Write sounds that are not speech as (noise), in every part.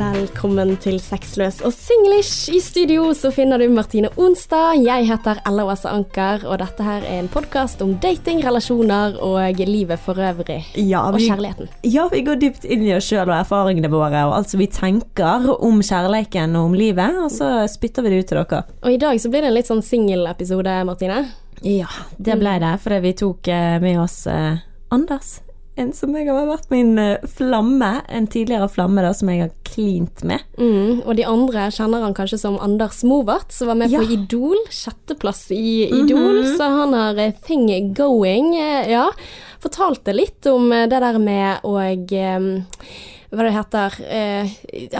Velkommen til Sexløs og singlish. I studio så finner du Martine Onstad. Jeg heter Ella Åse Anker, og dette her er en podkast om dating, relasjoner og livet for øvrig. Ja, Og kjærligheten. ja, vi går dypt inn i oss sjøl og erfaringene våre, og alt som vi tenker om kjærligheten og om livet, og så spytter vi det ut til dere. Og i dag så blir det en litt sånn singelepisode, Martine. Ja, det ble det, fordi vi tok eh, med oss eh, Anders. En som jeg har vært min eh, flamme, en tidligere flamme da, som jeg har klint med. Mm, og de andre kjenner han kanskje som Anders Movart, som var med Ja. på Idol. Sjetteplass i Idol, så han har eh, thing going. eh, Ja. Fortalte litt om det der med å hva det heter eh,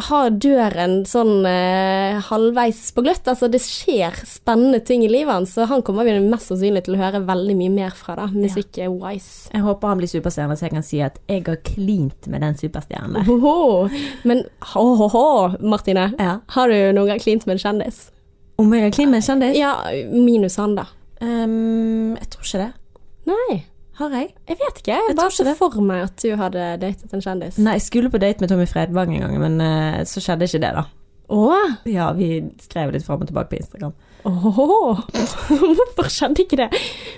har døren sånn eh, halvveis på gløtt. Altså, det skjer spennende ting i livet hans, så han kommer vi mest sannsynlig til å høre veldig mye mer fra, da, musikk-wise. Jeg håper han blir superstjerne, så jeg kan si at jeg har klint med den superstjernen der. Men ho-ho-ho, Martine. Ja. Har du noen gang klint med en kjendis? Om jeg har klint med en kjendis? Ja, minus han, da. Um, jeg tror ikke det. Nei, Har jeg? jeg vet ikke. Jeg Jeg bare så for meg at du hadde datet en kjendis. Nei, jeg skulle på date med Tommy Fredvang en gang, men uh, så skjedde ikke det, da. Åh, Ja, vi skrev litt fram og tilbake på Instagram. åh. (laughs) Hvorfor skjedde ikke det?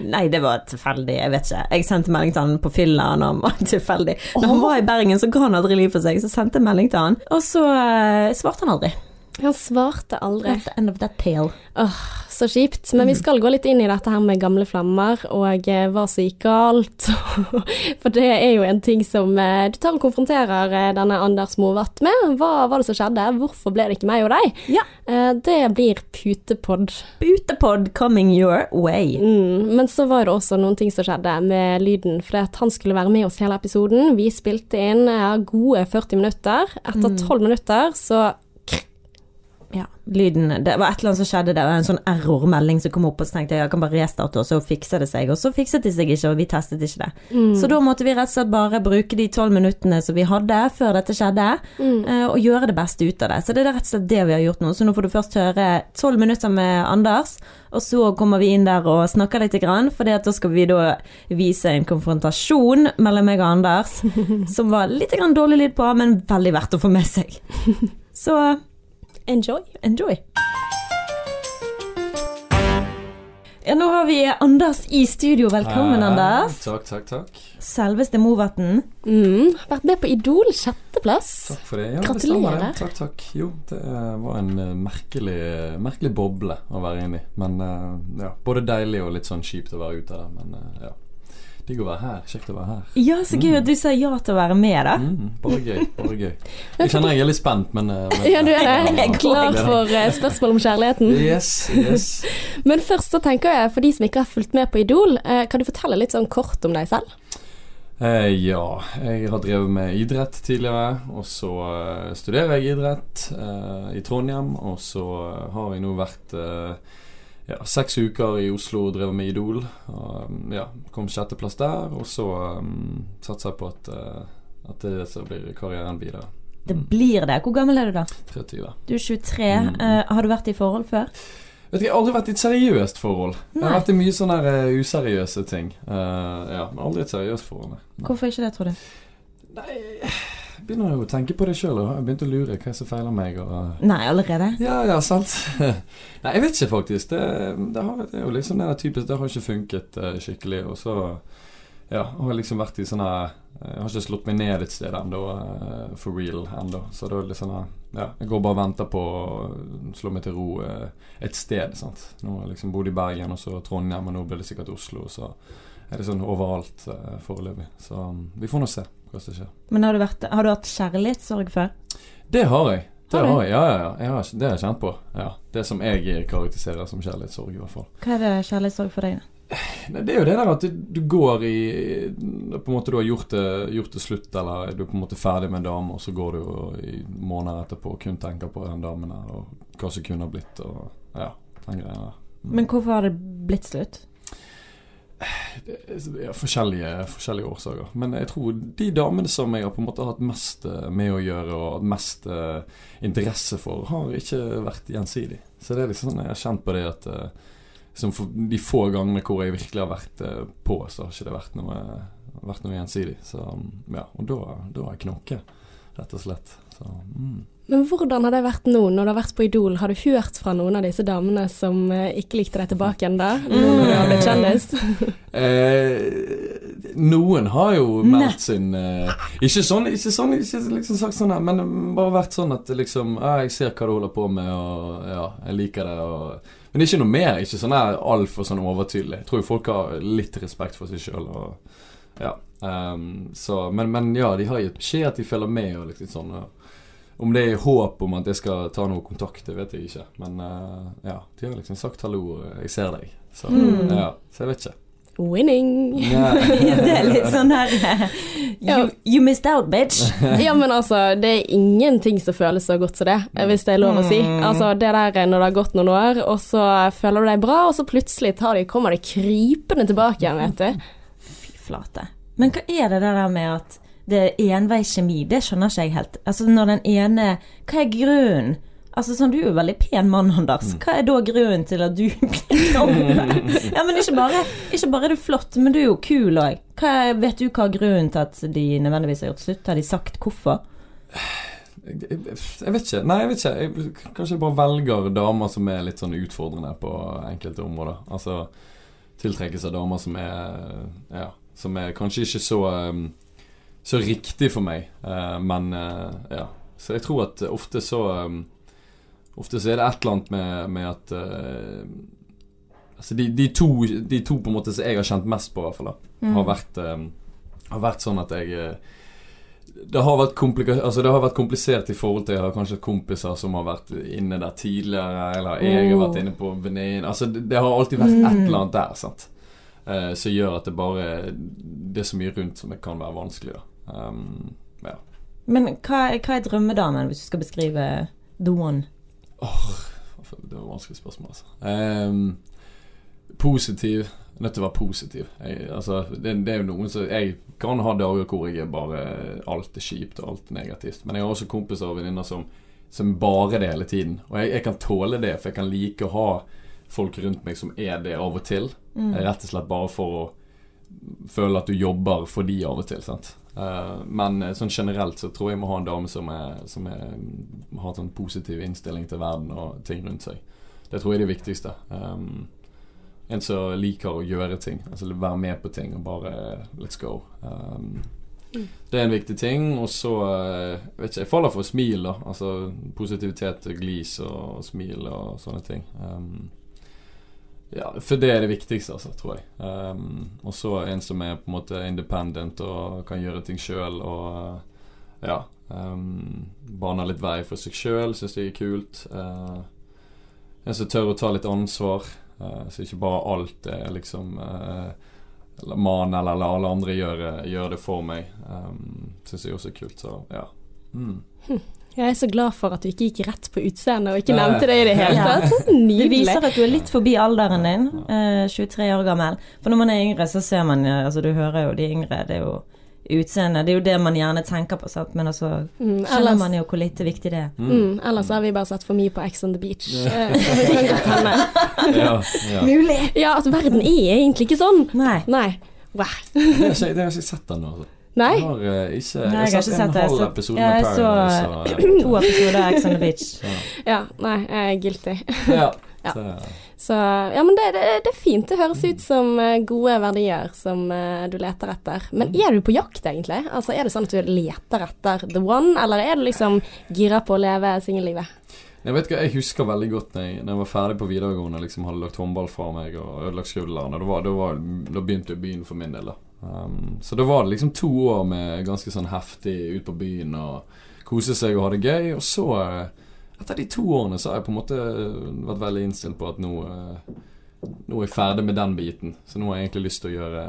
Nei, det var tilfeldig, jeg vet ikke. Jeg sendte melding til han på fylla når han var (laughs) tilfeldig. Når han var i Bergen, så ga han aldri liv for seg, så sendte jeg melding til han. Og så uh, svarte han aldri. Han svarte aldri. That's the end of that tale. Åh, så kjipt. Men vi skal gå litt inn i dette her med gamle flammer, og eh, hva som gikk galt. (laughs) For det er jo en ting som eh, du tar og konfronterer eh, denne Anders Movatt med. Hva var det som skjedde? Hvorfor ble det ikke meg og deg? Ja. Det blir putepod. Putepod coming your way. Mm, men så var det også noen ting som skjedde med lyden, for han skulle være med oss hele episoden. Vi spilte inn gode 40 minutter. Etter 12 minutter så Ja, lyden Det var et eller annet som skjedde, det var en sånn error-melding som kom opp, og så tenkte jeg jeg kan bare restarte, og så fikser det seg. Og så fikset det seg ikke, og vi testet ikke det. Så da måtte vi rett og slett bare bruke de tolv minuttene som vi hadde før dette skjedde, mm. og gjøre det beste ut av det. Så det er rett og slett det vi har gjort nå. Så nå får du først høre tolv minutter med Anders, og så kommer vi inn der og snakker litt, grann, for da skal vi da vise en konfrontasjon mellom meg og Anders, (laughs) som var litt grann dårlig lyd på, men veldig verdt å få med seg. (laughs) Så enjoy. Enjoy. Ja, nå har vi Anders i studio. Velkommen, Hei, Anders. Takk, takk, takk. Selveste Movatn. Mm, vært med på Idol, sjetteplass. Takk for det. Ja, Gratulerer. Det. Takk, takk. Jo, det eh, var en eh, merkelig, merkelig boble å være inne i. Men eh, ja, både deilig og litt sånn kjipt å være ute av det. Men ja. Digg å være her. Kjekt å være her. Ja, så gøy at du sa ja til å være med, da. Mm, bare gøy. Bare gøy. (laughs) Jeg kjenner jeg er litt spent, men, eh, men Ja, du er det. Jeg Klar for eh, spørsmål om kjærligheten. Yes, yes. (laughs) Men først så tenker jeg, for de som ikke har fulgt med på Idol, eh, kan du fortelle litt sånn kort om deg selv? Eh, ja, jeg har drevet med idrett tidligere, og så studerer jeg idrett eh, i Trondheim. Og så har jeg nå vært eh, ja, seks uker i Oslo og drevet med Idol. Og, mm, ja, kom sjetteplass der, og så um, satser jeg på at, uh, at det så blir karrieren videre. Det blir det. Hvor gammel er du da? 23. Du er 23. Mm. Uh, har du vært i forhold før? Vet du, Jeg har aldri vært i et seriøst forhold. Jeg har vært i mye sånne eh, useriøse ting. Eh, ja, Men aldri et seriøst forhold. nei. Nei. Hvorfor ikke det, tror du? Nei, begynner jo å tenke på det sjøl og har begynt å lure hva som feiler meg. Og, Nei, allerede? ja, ja, sant. (laughs) Nei, jeg vet ikke faktisk. Det, det, har, det er jo liksom det der typisk Det har ikke funket uh, skikkelig. Og så ja, har jeg liksom vært i sånn her Jeg har ikke slått meg ned et sted ennå, uh, for real ennå. Så det er litt sånn Ja, jeg går bare og venter på å slå meg til ro uh, et sted. sant. Nå har jeg liksom bodd i Bergen, og så Trondheim, og nå blir det sikkert Oslo. Så er det sånn overalt eh, foreløpig. Så um, vi får nå se hva som skjer. Men har du, vært, har du hatt kjærlighetssorg før? Det har jeg. Det Har har jeg, ja, ja, ja. Jeg har, det har jeg kjent på. Ja. Det som jeg karakteriserer som kjærlighetssorg, i hvert fall. Hva er det kjærlighetssorg for deg? da? Nei, det er jo det der at du, du går i På en måte du har gjort det, gjort det slutt, eller du er på en måte ferdig med en dame, og så går du i måneder etterpå og kun tenker på den damen her, og hva som kunne ha blitt, og ja, den greia der. Mm. Men hvorfor har det blitt slutt? Ja, forskjellige, forskjellige årsaker. Men jeg tror de damene som jeg har på en måte hatt mest eh, med å gjøre og hatt mest uh, interesse for, har ikke vært gjensidig. Så det er liksom sånn jeg har kjent på det at uh, for de få gangene hvor jeg virkelig har vært uh, på, så har ikke det vært noe, vært noe gjensidig. Så um, ja, og da har jeg knokket. rett og slett. Så, mm. Men hvordan har det vært nå, når du har vært på Idol? Har du hørt fra noen av disse damene som eh, ikke likte deg tilbake igjen da? Nå når du har blitt kjendis? (laughs) Eh, noen har jo meldt sin eh, Ikke sånn, ikke sånn, ikke liksom sagt sånn men bare vært sånn at liksom ja, 'Jeg ser hva du holder på med, og ja, jeg liker det', og Men det ikke noe mer. Ikke sånn altfor sånn overtydelig. Jeg tror folk har litt respekt for seg sjøl, og ja. Um, så, men, men ja, de har gitt beskjed at de følger med, og liksom sånn. Og, om det er håp om at jeg skal ta noe kontakt, det vet jeg ikke. Men uh, ja, de har liksom sagt 'hallo, jeg ser deg'. Så, Mm. ja, så jeg vet ikke. Winning! Yeah. (laughs) det er litt sånn her eh, you, you missed out, bitch. (laughs) Ja, men altså, det er ingenting som føles så godt som det, hvis det er lov å si. Mm. Altså, det der er når det har gått noen år, og så føler du deg bra, og så plutselig tar de, kommer de krypende tilbake igjen, vet du. Fy flate. Men hva er det der med at det er enveiskjemi. Det skjønner ikke jeg helt. Altså når den ene Hva er grunnen? Altså sånn, Du er jo veldig pen mann, Anders. Hva er da grunnen til at du (laughs) blir? Ja, men ikke bare, ikke bare er du flott, men du er jo kul òg. Vet du hva er grunnen til at de nødvendigvis har gjort slutt? Har de sagt hvorfor? Jeg vet ikke. Nei, jeg vet ikke. Jeg, kanskje jeg bare velger damer som er litt sånn utfordrende på enkelte områder. Altså tiltrekkes av damer som er Ja, som er kanskje ikke så um, Så riktig for meg, eh, men eh, ja. Så jeg tror at ofte så um, Ofte så er det et eller annet med, med at eh, Altså de, de, to, de to på en måte som jeg har kjent mest på, i hvert fall, da, har, vært, har vært sånn at jeg eh, det har, altså det har vært komplisert i forhold til Jeg har kanskje kompiser som har vært inne der tidligere, eller jeg har vært inne på venninnen Altså, det, det har alltid vært et eller annet der, sant. Eh, som gjør at det bare Det er så mye rundt som det kan være vanskelig, da. Um, ja. Men hva, hva er drømmedamen, hvis du skal beskrive the one? Det var et vanskelig spørsmål, altså. Um, positiv. Nødt til å være positiv. Jeg, altså, det, det er jo noen som Jeg kan ha dager hvor jeg er bare Alt er kjipt og alt er negativt. Men jeg har også kompiser og venninner som, som bare det hele tiden. Og jeg, jeg kan tåle det, for jeg kan like å ha folk rundt meg som er det av og til. Rett og slett bare for å føle at du jobber for de av og til. Sant? Eh, men eh, sånn generelt så tror jeg må ha en dame som, er, som er, har sånn positiv innstilling til verden og ting rundt seg. Det tror jeg er det viktigste. Um, en som liker å gjøre ting. Altså være med på ting og bare let's go. Um, Det er en viktig ting. Og så vet ikke, Jeg faller for smil, da. Altså positivitet, glis og smil og sånne ting. Um, ja, for det er det viktigste, altså, tror jeg. Um, og så en som er på en måte independent og kan gjøre ting sjøl og uh, ja. Um, baner litt vei for seg sjøl, syns jeg er kult. Uh, en som tør å ta litt ansvar, uh, så ikke bare alt er liksom uh, man eller la alle andre gjør, gjør det for meg. Um, syns jeg også er kult, så ja. Mm. (laughs) Jeg er så glad for at du ikke gikk rett på utseendet og ikke nevnte det i det hele tatt. tatt. (laughs) Det viser at du er litt forbi alderen din, eh, 23 år gammel. For når man er yngre, så ser man jo, Altså, du hører jo de yngre, det er jo utseendet. Det er jo det man gjerne tenker på, sant. Men altså Mm, skjønner man jo hvor lite viktig det er. mm, ellers har vi bare sett for mye på Ex on the Beach. Eh, det kan godt hende. (laughs) Ja, ja. Mulig! Ja, at verden er egentlig ikke sånn. Nei. Nei. Wow. Det har det har jeg ikke sett ennå. Altså. Nei? Jeg har uh, ikke Nei, Jeg har sett en. Jeg halv episode med Paradise. Så, to episoder av Ex on the (laughs) Beach. Ja, nei, jeg er guilty. ja. (laughs) Ja. Så, ja, men det, det, det er fint. Det høres ut som eh, gode verdier som eh, du leter etter. Men er du på jakt, egentlig? Altså, Er det sånn at du leter etter the one, eller er du liksom gira på å leve singellivet? Jeg vet ikke, jeg husker veldig godt når jeg, når jeg var ferdig på videregående og liksom hadde lagt håndball fra meg og ødelagt skulderen. Da, var, da, var, da begynte byen for min del. da um, Så da var det liksom to år med ganske sånn heftig ut på byen og kose seg og ha det gøy. Og så, eh, etter de to årene, så har jeg på en måte vært veldig innstilt på at nå eh, Nå er jeg ferdig med den biten. Så nå har jeg egentlig lyst til å gjøre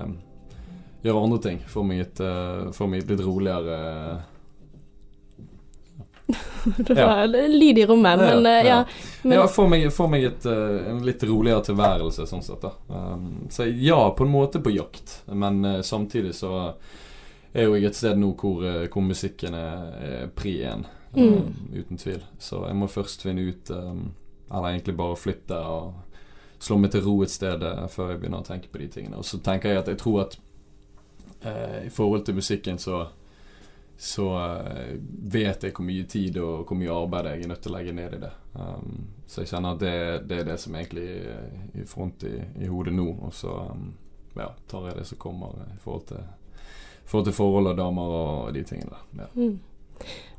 Gjøre andre ting. Få meg eh, meg et litt roligere (laughs) Det var lyd i rommet, Ja, men eh, ja. ja. Men, ja, få meg, få meg et, eh, en litt roligere tilværelse, sånn sett. da um, Så ja, på en måte på jakt, men uh, samtidig så er jo jeg et sted nå hvor, hvor musikken er, pri én, Mm. um, uten tvil. Så jeg må først finne ut um, Eller egentlig bare flytte og slå meg til ro et sted før jeg begynner å tenke på de tingene. Og så tenker jeg at jeg tror at uh, i forhold til musikken så så eh, vet jeg hvor mye tid og hvor mye arbeid jeg er nødt til å legge ned i det. Um, så jeg kjenner at det, det er det som egentlig er i front i, i hodet nå. Og så um, ja, tar jeg det som kommer i forhold til, forhold til forhold og damer og de tingene der. Ja. Mm.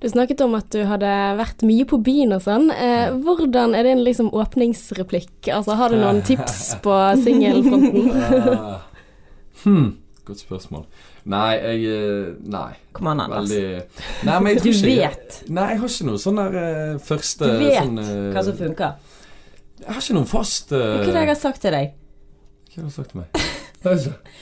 Du snakket om at du hadde vært mye på byen og sånn. Eh, hvordan er din liksom åpningsreplikk? Altså, har du noen (laughs) tips på singelfronten? Uh, (laughs) hmm, godt spørsmål. Nei, jeg eh, Nei. Kom an, Anders. Veldig Nei, men jeg (laughs) Du tror ikke vet. Nei, jeg har ikke noe sånn der eh, første Du vet sånn, eh, hva som funker. Jeg har ikke noen fast uh, Hva er det jeg har sagt til deg? Hva har du sagt til meg? (laughs) Jeg vet ikke.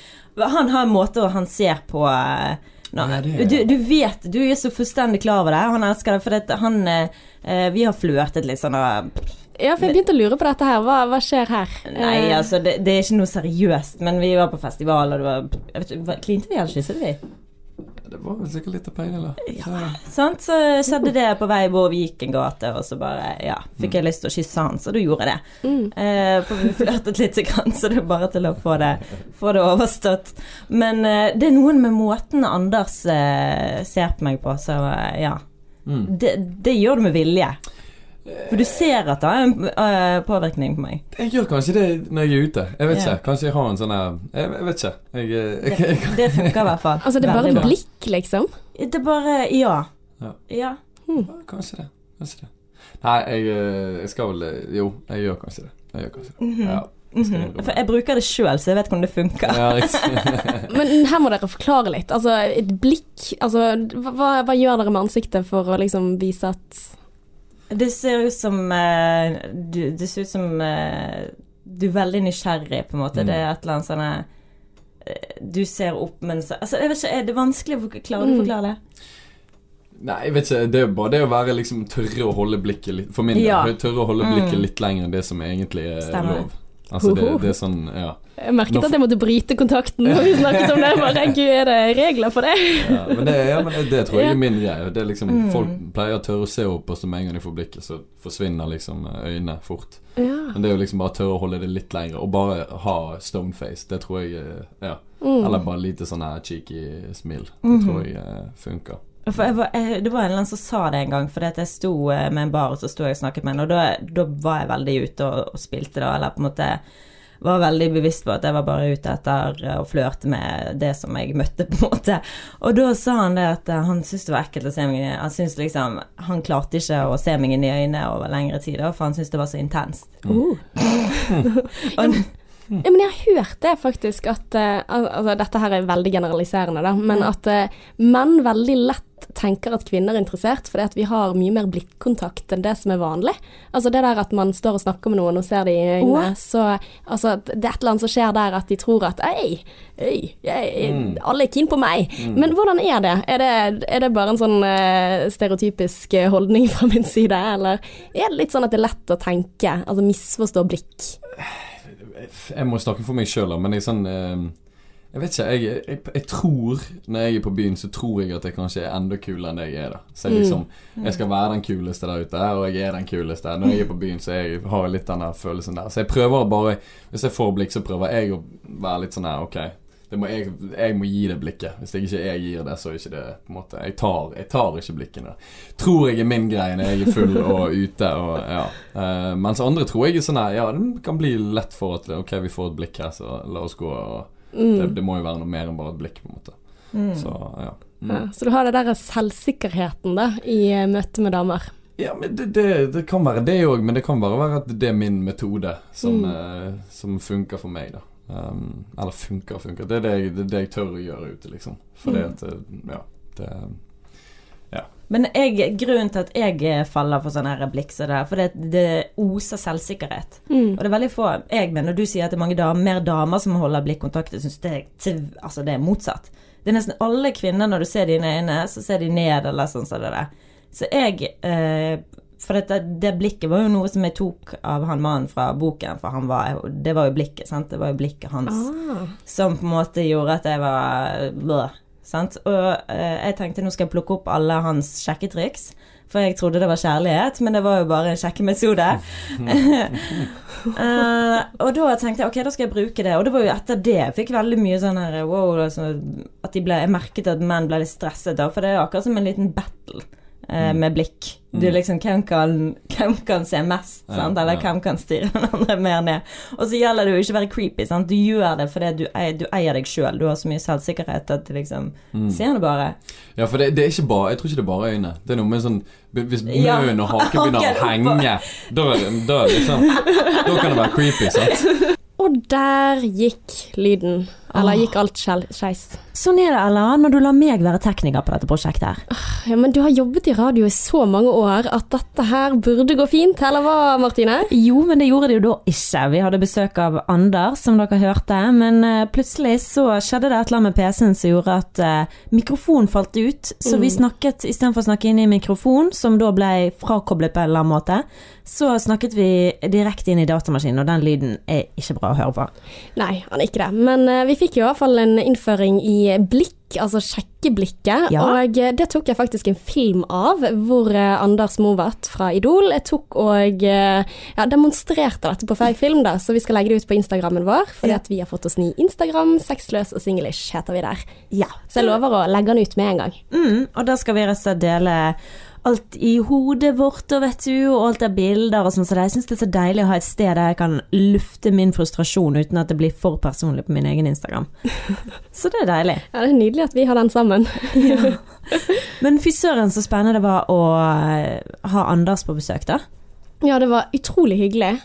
Han har en måte han ser på eh, nå, Nei, det er- du, du vet, du er så fullstendig klar over det. Han elsker det, for han eh, eh, Vi har flørtet litt sånn og Ja, for jeg begynte å lure på dette her. Hva, hva skjer her? Nei, Eh, altså, det, det er ikke noe seriøst, men vi var på festival, og det var jeg vet ikke, Klinte vi eller kysset vi? Det var vel sikkert litt av pein, eller? Ja. Sant? Så skjedde det på vei hvor vi gikk en gate, og så bare Ja, fikk jeg lyst til å kysse han, så da gjorde jeg det. Mm. Eh, for vi flørtet litt, grann, så det er bare til å få det, få det overstått. Men eh, det er noen med måten Anders eh, ser på meg på, så ja. Mm. Det, det gjør du med vilje. For du ser at det har en eh, påvirkning på meg. Jeg gjør kanskje det når jeg er ute. Jeg vet ikke. Kanskje jeg har en sånn her Jeg, jeg vet ikke. Jeg, jeg, Det, jeg, det funker i hvert fall. Altså, det er bare Veldig blikk, liksom? Det er bare Ja. Ja. ja. Kanskje det. Kanskje det. Nei, jeg, eh, jeg skal vel Jo, jeg gjør kanskje det. Jeg gjør kanskje det. Mhm. Ja. Mm Mhm. For jeg bruker det sjøl, så jeg vet hvordan det funker. Ja. (laughs) Men her må dere forklare litt. Altså, et blikk Altså, hva, hva gjør dere med ansiktet for å liksom vise at Det ser ut som eh, du, Det ser ut som eh, du er veldig nysgjerrig, på en måte. Mm. Det er et eller annet sånn eh, Du ser opp, men så Altså, jeg vet ikke, er det vanskelig klarer du å Mm. forklare det? Nei, jeg vet ikke. Det er bare det å være liksom tørre å holde blikket litt For min del. Ja. Tørre å holde blikket Mm. litt lenger enn det som egentlig er Stemmer. lov. Altså det, det er sånn Ja. Jeg merket at jeg måtte bryte kontakten når vi snakket om det. Bare, Gud, er det regler for det? ja men, det, ja, men det, tror jeg er min greie. Det er liksom Mm. Folk pleier å tørre å se opp, og så med en gang de får blikket, så forsvinner liksom øynene fort. Ja. Men det er jo liksom bare tørre å holde det litt lenger, og bare ha stoneface. Det tror jeg eh, Ja. Mm. Eller bare lite sånn her cheeky smil. Det Mhm. tror jeg eh, funker. For jeg var, jeg, det var en eller annen som sa det en gang, fordi at jeg sto eh, med en bar, og så sto jeg og snakket med en, og da, da var jeg veldig ute og, og spilte, da, eller på en måte var veldig bevisst på at jeg var bare ute etter eh, å flørte med det som jeg møtte, på en måte. Og da sa han det at eh, han syntes det var ekkelt å se meg Han syntes liksom Han klarte ikke å se meg inn i øynene over lengre tid, da, for han syntes det var så intenst. Oh. (laughs) Og, Ja, men jeg har hørt det faktisk at Altså, dette her er veldig generaliserende, da, men at eh, menn veldig lett tenker at kvinner er interessert, fordi at vi har mye mer blikkontakt enn det som er vanlig. Altså det der at man står og snakker med noen og ser dem i øynene, oh. så altså det er et eller annet som skjer der at de tror at Ei, ei, ei Mm. alle er keen på meg. Men hvordan er det? Er det, er det bare en sånn uh, stereotypisk eh, holdning fra min side, eller er det litt sånn at det er lett å tenke, altså misforstå blikk? Jeg må snakke for meg sjøl, men jeg er sånn eh, Jeg vet ikke. Jeg, jeg, jeg tror Når jeg er på byen, så tror jeg at jeg kanskje er enda kulere enn det jeg er. da Så jeg liksom Jeg skal være den kuleste der ute, og jeg er den kuleste. Når jeg er på byen, så jeg har jeg litt den der følelsen der. Så jeg prøver bare Hvis jeg får blikk, så prøver jeg å være litt sånn her Ok, det må jeg, jeg må gi det blikket. Hvis ikke jeg gir det, så er ikke det på en måte Jeg tar, jeg tar ikke blikkene. Tror jeg er min greie når jeg er full og ute og ja. uh, mens andre tror jeg er sånn her Ja, det kan bli lett for at Ok, vi får et blikk her, så la oss gå. Og Mm. det, det må jo være noe mer enn bare et blikk, på en måte. mm. Så ja. Mm. Ja, så du har det der selvsikkerheten da, i eh, møte med damer. Ja, men det, det, det kan være det òg, men det kan bare være at det er min metode som, Mm. eh, som funker for meg, da. Um, eller funker og funker. Det er det, jeg, det er det jeg tør å gjøre ute, liksom. Fordi Mm. at eh, Ja. Det Men jeg, grunnen til at jeg faller for sånne her blikk som det der, for det, det oser selvsikkerhet. Mm. Og det er veldig få Jeg mener, du sier at det er mange damer, mer damer som holder blikkontakt. Jeg syns det, altså det er motsatt. Det er nesten alle kvinner, når du ser dine øyne, så ser de ned, eller sånn som det der. Så jeg eh, For dette, det blikket var jo noe som jeg tok av han mannen fra boken, for han var Det var jo blikket, sant. Det var jo blikket hans Ah. som på en måte gjorde at jeg var blø, sant? Og eh, jeg tenkte nå skal jeg plukke opp alle hans sjekketriks. For jeg trodde det var kjærlighet, men det var jo bare en sjekkemetode. uh, (laughs) og da tenkte jeg ok, da skal jeg bruke det. Og det var jo etter det jeg fikk veldig mye sånn her wow, altså, at ble, Jeg merket at menn ble litt stresset da, for det er akkurat som en liten battle eh, med blikk. Du liksom, hvem kan, hvem kan se mest, Ja, sant? eller ja. hvem kan styre den andre mer ned? Og så gjelder det jo ikke å være creepy, sant? du gjør det fordi du, eier- du eier deg sjøl. Du har så mye selvsikkerhet at du liksom Ser det bare. Ja, for det, det er ikke bare Jeg tror ikke det er bare øyne. Det er noe med sånn Hvis Ja, munnen og haken begynner å (laughs) henge, da, da, liksom, da kan det være creepy, sant? (laughs) Og der gikk lyden. Eller gikk alt skeis. Sånn er det, Ella, når du lar meg være tekniker på dette prosjektet her. Ja, men du har jobbet i radio i så mange år at dette her burde gå fint, eller hva, Martine? Jo, men det gjorde det jo da ikke. Vi hadde besøk av Anders, som dere hørte. Men eh, plutselig så skjedde det et eller annet med PC-en som gjorde at uh, mikrofonen falt ut. Så vi snakket, istedenfor å snakke inn i mikrofon, som da ble frakoblet på en eller annen måte, så snakket vi direkte inn i datamaskinen, og den lyden er ikke bra å høre på. Nei, han er ikke det. Men uh, vi fikk jo i hvert fall en innføring i blikk, altså sjekkeblikket. Ja. Og eh, det tok jeg faktisk en film av, hvor eh, Anders Movert fra Idol jeg tok og eh, ja, demonstrerte dette på feil film, da. Så vi skal legge det ut på Instagrammen vår, fordi at vi har fått oss ny Instagram. Sexløs og singlish heter vi der. Ja. Så jeg lover å legge den ut med en gang. Mm, og da skal vi rett og slett dele alt i hodet vårt, og vet du, og alt av bilder og sånn, så jeg syns det er så deilig å ha et sted der jeg kan lufte min frustrasjon uten at det blir for personlig på min egen Instagram. (laughs) Så det er deilig. Ja, det er nydelig at vi har den sammen. (laughs) (laughs) Men fy søren så spennende det var å eh, ha Anders på besøk, da. Ja, det var utrolig hyggelig.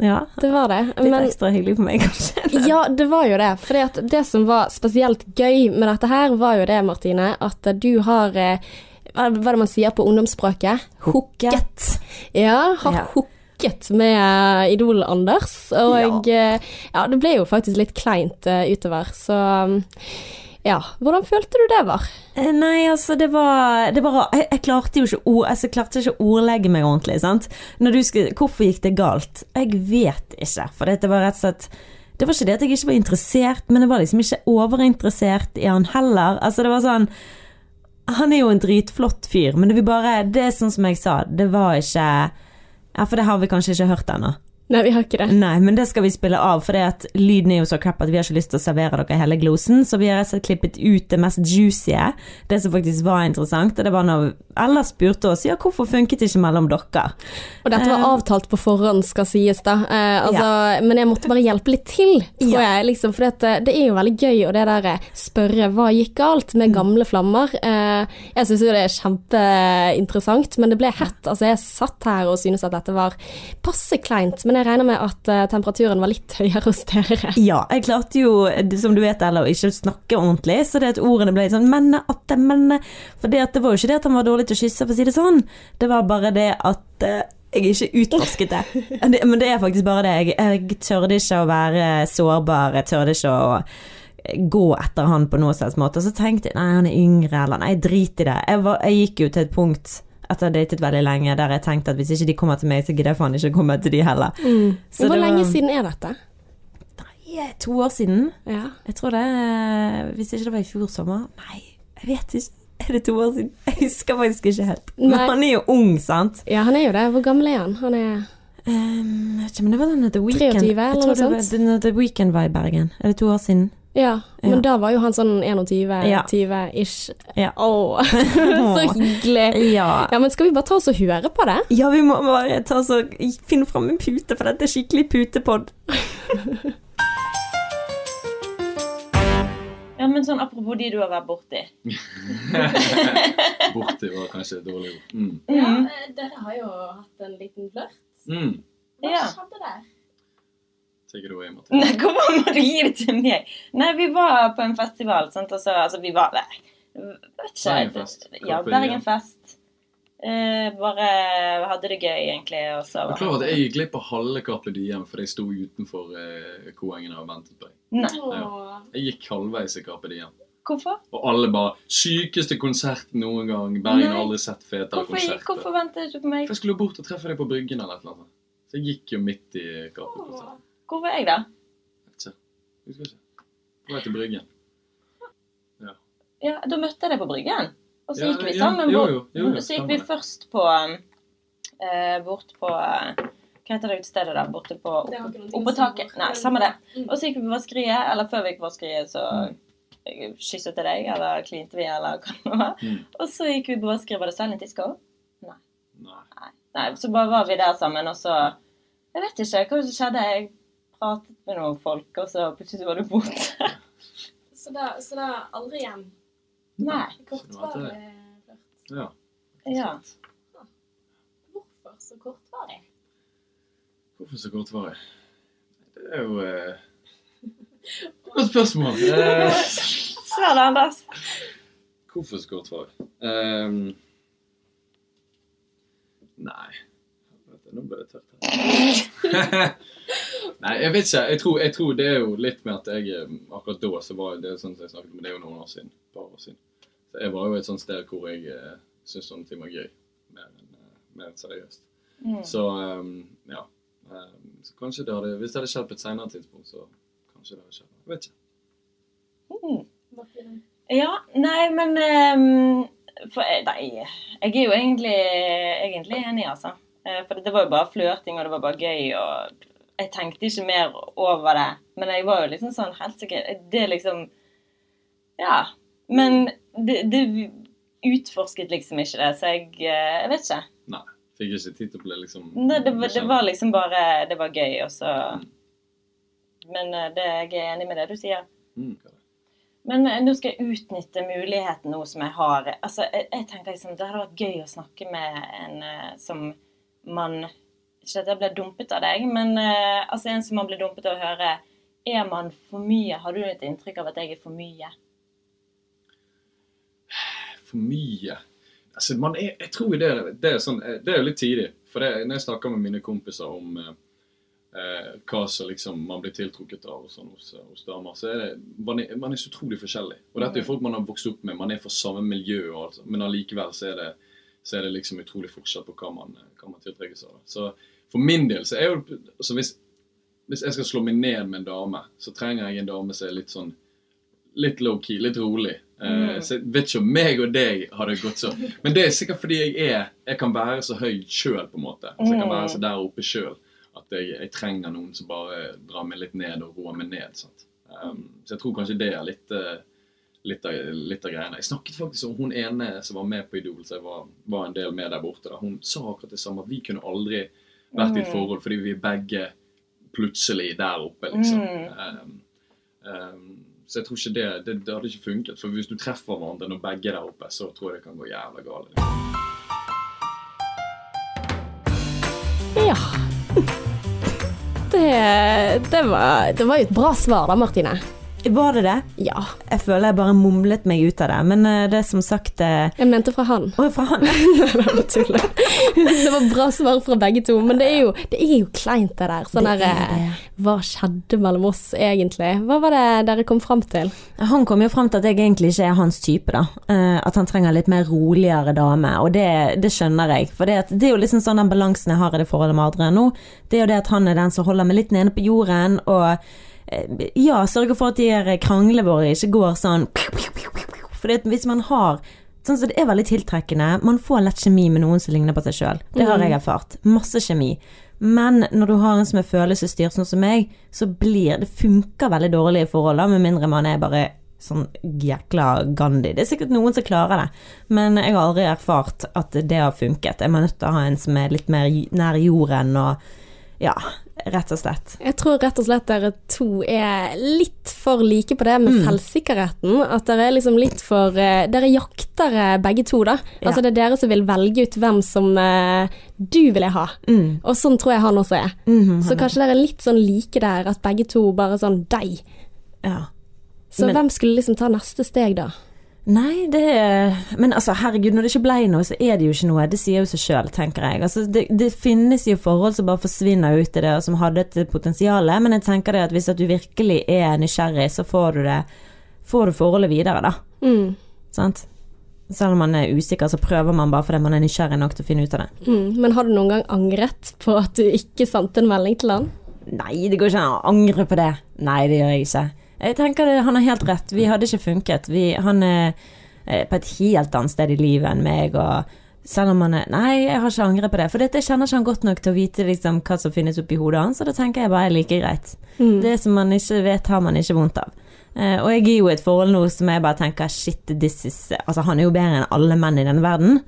Ja. Det var det. Litt Men ekstra hyggelig for meg, kanskje. Ja, det var jo det. For det som var spesielt gøy med dette her, var jo det, Martine, at du har eh, Hva er det man sier på ungdomsspråket? Hooket. Ja, har Ja. hooket med eh, Idol-Anders. Og ja. ja, det ble jo faktisk litt kleint eh, utover, så ja. Hvordan følte du det var? Eh, Nei, altså, det var, det var jeg, jeg klarte jo ikke å altså, å ordlegge meg ordentlig, sant. Skulle, hvorfor gikk det galt? Jeg vet ikke, for det var rett og slett Det var ikke det at jeg ikke var interessert, men jeg var liksom ikke overinteressert i han heller. Altså, det var sånn Han er jo en dritflott fyr, men det, bare, det er sånn som jeg sa, det var ikke Ja, for det har vi kanskje ikke hørt ennå. Nei, vi har ikke det. Nei, men det skal vi spille av, for det at lyden er jo så crap at vi har ikke lyst til å servere dere hele glosen, så vi har rett og slett klippet ut det mest juicy, det som faktisk var interessant, og det var når Ella spurte oss ja, hvorfor funket det ikke mellom dere? Og dette var Eh, avtalt på forhånd, skal sies da. Eh, altså, Men jeg måtte bare hjelpe litt til, tror Ja. jeg. Liksom, for det, det er jo veldig gøy å det der eh, spørre hva gikk galt med gamle flammer. Eh, jeg syns jo det er kjempeinteressant, men det ble hett. Altså, jeg satt her og synes at dette var passe kleint, men jeg regner med at eh, temperaturen var litt høyere hos dere. Ja, jeg klarte jo, som du vet, Ella, å ikke snakke ordentlig, så det at ordene ble sånn menne, atte, menne, for det, at det var jo ikke det at han var dårlig til å kysse, for å si det sånn, det var bare det at eh, jeg ikke utforsket det. (laughs) det. Men det er faktisk bare det. Jeg, jeg tørde ikke å være sårbar, jeg tørde ikke å gå etter han på noen slags måte. Og så tenkte jeg nei, han er yngre, eller nei, drit i det. Jeg, var, jeg gikk jo til et punkt etter å ha datet veldig lenge, der jeg tenkte at hvis ikke de kommer til meg, så gidder jeg faen ikke komme til de heller. Så Mm. Hvor det lenge siden er dette? Nei, to år siden. Ja. Jeg tror det Hvis ikke det var i fjor sommer Nei, jeg vet ikke. Er det to år siden? (laughs) Jeg husker faktisk ikke helt. Men Nei. han er jo ung, sant? ja, han er jo det. Hvor gammel er han? Han er Um, jeg vet ikke, men det var den The Weekend. 23 eller noe noe det var sånt? The Weekend var i Bergen. Er det to år siden? Ja, men Ja. da var jo han sånn 21-20-ish. Ja. Åh, (laughs) så (laughs) hyggelig. Ja. Ja, men skal vi bare ta oss og høre på det? ja, vi må bare ta oss og finne fram en pute, for dette er skikkelig putepod. (laughs) ja, men sånn apropos de du har vært borti. Borti var kanskje et dårlig ord. Mm. Ja, dere har jo hatt en liten flørt. Mm. Hva skjedde der? Take it away, Martin. Nei, hvorfor må du gi det til meg? Nei, vi var på en festival, sant, og så Altså, vi var der. Bergenfest. Ja, Bergenfest. Uh, bare hadde det gøy, egentlig, og så var klar at jeg gikk glipp av halve Carpe Diem fordi jeg sto utenfor uh, Koengene og ventet på deg. Nei, Åh. Jeg gikk halvveis i Carpe Diem. hvorfor? Og alle bare 'Sykeste konsert noen gang'. Bergen har aldri sett fetere Hvorfor, konserter. hvorfor ventet du på meg? For jeg skulle bort og treffe deg på Bryggen eller et eller annet. Så jeg gikk jo midt i Carpe-konserten. Hvor var jeg, da? Vet ikke. Husker ikke. På vei til Bryggen. Ja, ja. Da møtte jeg deg på Bryggen. Og så Ja, gikk vi ja, sammen jo, bort. jo, jo, jo, så gikk vi først på eh, Bort på eh, Hva heter det utestedet der borte på Oppå taket. Nei, samme det. Mm. Og så gikk vi på vaskeriet, eller før vi gikk på vaskeriet, så kysset jeg deg, eller klinte vi, eller hva det var. Mm. Og så gikk vi på vaskeriet. Var det silent disco? Nei. Nei. Nei, så bare var vi der sammen, og så Jeg vet ikke hva som skjedde. Jeg pratet med noen folk, og så plutselig var du borte. (laughs) Så da, så da aldri igjen? Nei. Kortvarig flørt. Ja. Ja. Hvorfor så kortvarig? Hvorfor så kortvarig? Det er jo eh, (laughs) Godt spørsmål. Eh, (laughs) Svar det, Anders. hvorfor så kortvarig? Ehm, nei Nå ble det tørt her. (laughs) nei, jeg vet ikke. Jeg tror, jeg tror det er jo litt med at jeg eh, akkurat da så var det sånn som jeg snakket om, det er jo noen år siden. Par år siden. Så jeg var jo et sånt sted hvor jeg eh, syntes sånne ting var gøy. Mer enn eh, mer enn seriøst. Mm. Så um, ja. Um, så kanskje det hadde, hvis det hadde skjedd på et senere tidspunkt, så kanskje det hadde skjedd. Jeg vet ikke. Mm. Ja, nei, men um, for, Nei, jeg er jo egentlig, egentlig enig, altså. Eh, For det var jo bare flørting, og det var bare gøy, og jeg tenkte ikke mer over det. Men jeg var jo liksom sånn helt sikker Det er liksom Ja. Men det, det utforsket liksom ikke det, så jeg, eh, jeg vet ikke. Nei. Fikk ikke tid til å bli liksom Nei, det, var- det var liksom bare Det var gøy, og så Mm. Men eh, det, jeg er enig med det du sier. Mm, er? Men nå skal jeg utnytte muligheten nå som jeg har. Altså, jeg, jeg tenkte liksom, Det hadde vært gøy å snakke med en som man Ikke at jeg ble dumpet av deg, men eh, altså en som man blir dumpet av å høre. Er man for mye? Har du et inntrykk av at jeg er for mye? For mye. Altså, man er, jeg tror det, det er sånn eh, Det er jo litt tidlig. For det, når jeg snakker med mine kompiser om eh, eh, hva som liksom man blir tiltrukket av og sånn hos, hos damer, så er det man er, man er så utrolig forskjellig. Og dette er jo folk man har vokst opp med. Man er fra samme miljø, og alt, men allikevel så er det så er det liksom utrolig forskjell på hva man, hva man tiltrekkes av. Så for min del så er jo så hvis, hvis jeg skal slå meg ned med en dame, så trenger jeg en dame som er litt sånn litt low-key, litt rolig. Eh, Mm. så jeg vet ikke om meg og deg hadde gått så Men det er sikkert fordi jeg er Jeg kan være så høy sjøl, på en måte. Så jeg kan være så der oppe sjøl at jeg, jeg trenger noen som bare drar meg litt ned og roer meg ned. Um, så jeg tror kanskje det er litt, eh, litt, av, litt av greiene. Jeg snakket faktisk om hun ene som var med på Idol, som var, var en del med der borte. Da. Hun sa akkurat det samme. at Vi kunne aldri vært i et Mm. forhold fordi vi er begge plutselig der oppe, liksom. Mm. Um, um, så jeg tror ikke det, det, det hadde ikke funket. For hvis du treffer hverandre når begge er der oppe, så tror jeg det kan gå jævla galt. Ja. Det, det, var, det var jo et bra svar da, Martine. Var det det? Ja. Jeg føler jeg bare mumlet meg ut av det, men eh, det er som sagt eh, Jeg mente fra han. Å, fra han? (laughs) det var bra svar fra begge to, men det er jo, det er jo kleint det der. Sånn Det der er eh, Hva skjedde mellom oss egentlig? Hva var det dere kom fram til? Han kom jo frem til at jeg egentlig ikke er hans type, da. Eh, at han trenger litt mer roligere dame, og det, det skjønner jeg. For det, at, det er jo liksom sånn den balansen jeg har i det forholdet med Adrian nå. Det er jo det at han er den som holder meg litt nede på jorden, og ja, sørge for at de her kranglene våre ikke går sånn For hvis man har Sånn som Det er veldig tiltrekkende. Man får lett kjemi med noen som ligner på seg sjøl. Det har jeg erfart. Masse kjemi. Men når du har en som er følelsesstyrt, sånn som meg, så blir det funker veldig dårlig i forhold, med mindre man er bare sånn jækla Gandhi. Det er sikkert noen som klarer det, men jeg har aldri erfart at det har funket. Jeg må nødt til å ha en som er litt mer nær jorden og ja, rett og slett. Jeg tror rett og slett dere to er litt for like på det med selvsikkerheten. At dere er liksom litt for eh, Dere jakter eh, begge to, da. Altså det er dere som vil velge ut hvem som eh, du vil ha. Mm. Og sånn tror jeg han også er. Mhm. Så kanskje dere er litt sånn like der, at begge to bare sånn deg. Ja. Så Men- hvem skulle liksom ta neste steg da? Nei, det Men altså, herregud, når det ikke ble noe, så er det jo ikke noe. Det sier jo seg sjøl, tenker jeg. Altså, det, det finnes jo forhold som bare forsvinner ut i det, og som hadde et potensial, men jeg tenker det at hvis at du virkelig er nysgjerrig, så får du det Får du forholdet videre, da. Mm. Sant? Selv om man er usikker, så prøver man bare fordi man er nysgjerrig nok til å finne ut av det. Mm. Men har du noen gang angret på at du ikke sendte en melding til han? Nei, det går ikke an å angre på det. Nei, det gjør jeg ikke. Jeg tenker det, han har helt rett. Vi hadde ikke funket. Vi, han er eh, på et helt annet sted i livet enn meg, og selv om han er Nei, jeg har ikke angret på det, for dette, kjenner ikke han godt nok til å vite liksom, hva som finnes oppi hodet hans, og da tenker jeg bare er like greit. Mm. Det som man ikke vet, har man ikke vondt av. Eh, og jeg er jo i et forhold nå som jeg bare tenker shit, this is Altså, han er jo bedre enn alle menn i denne verden.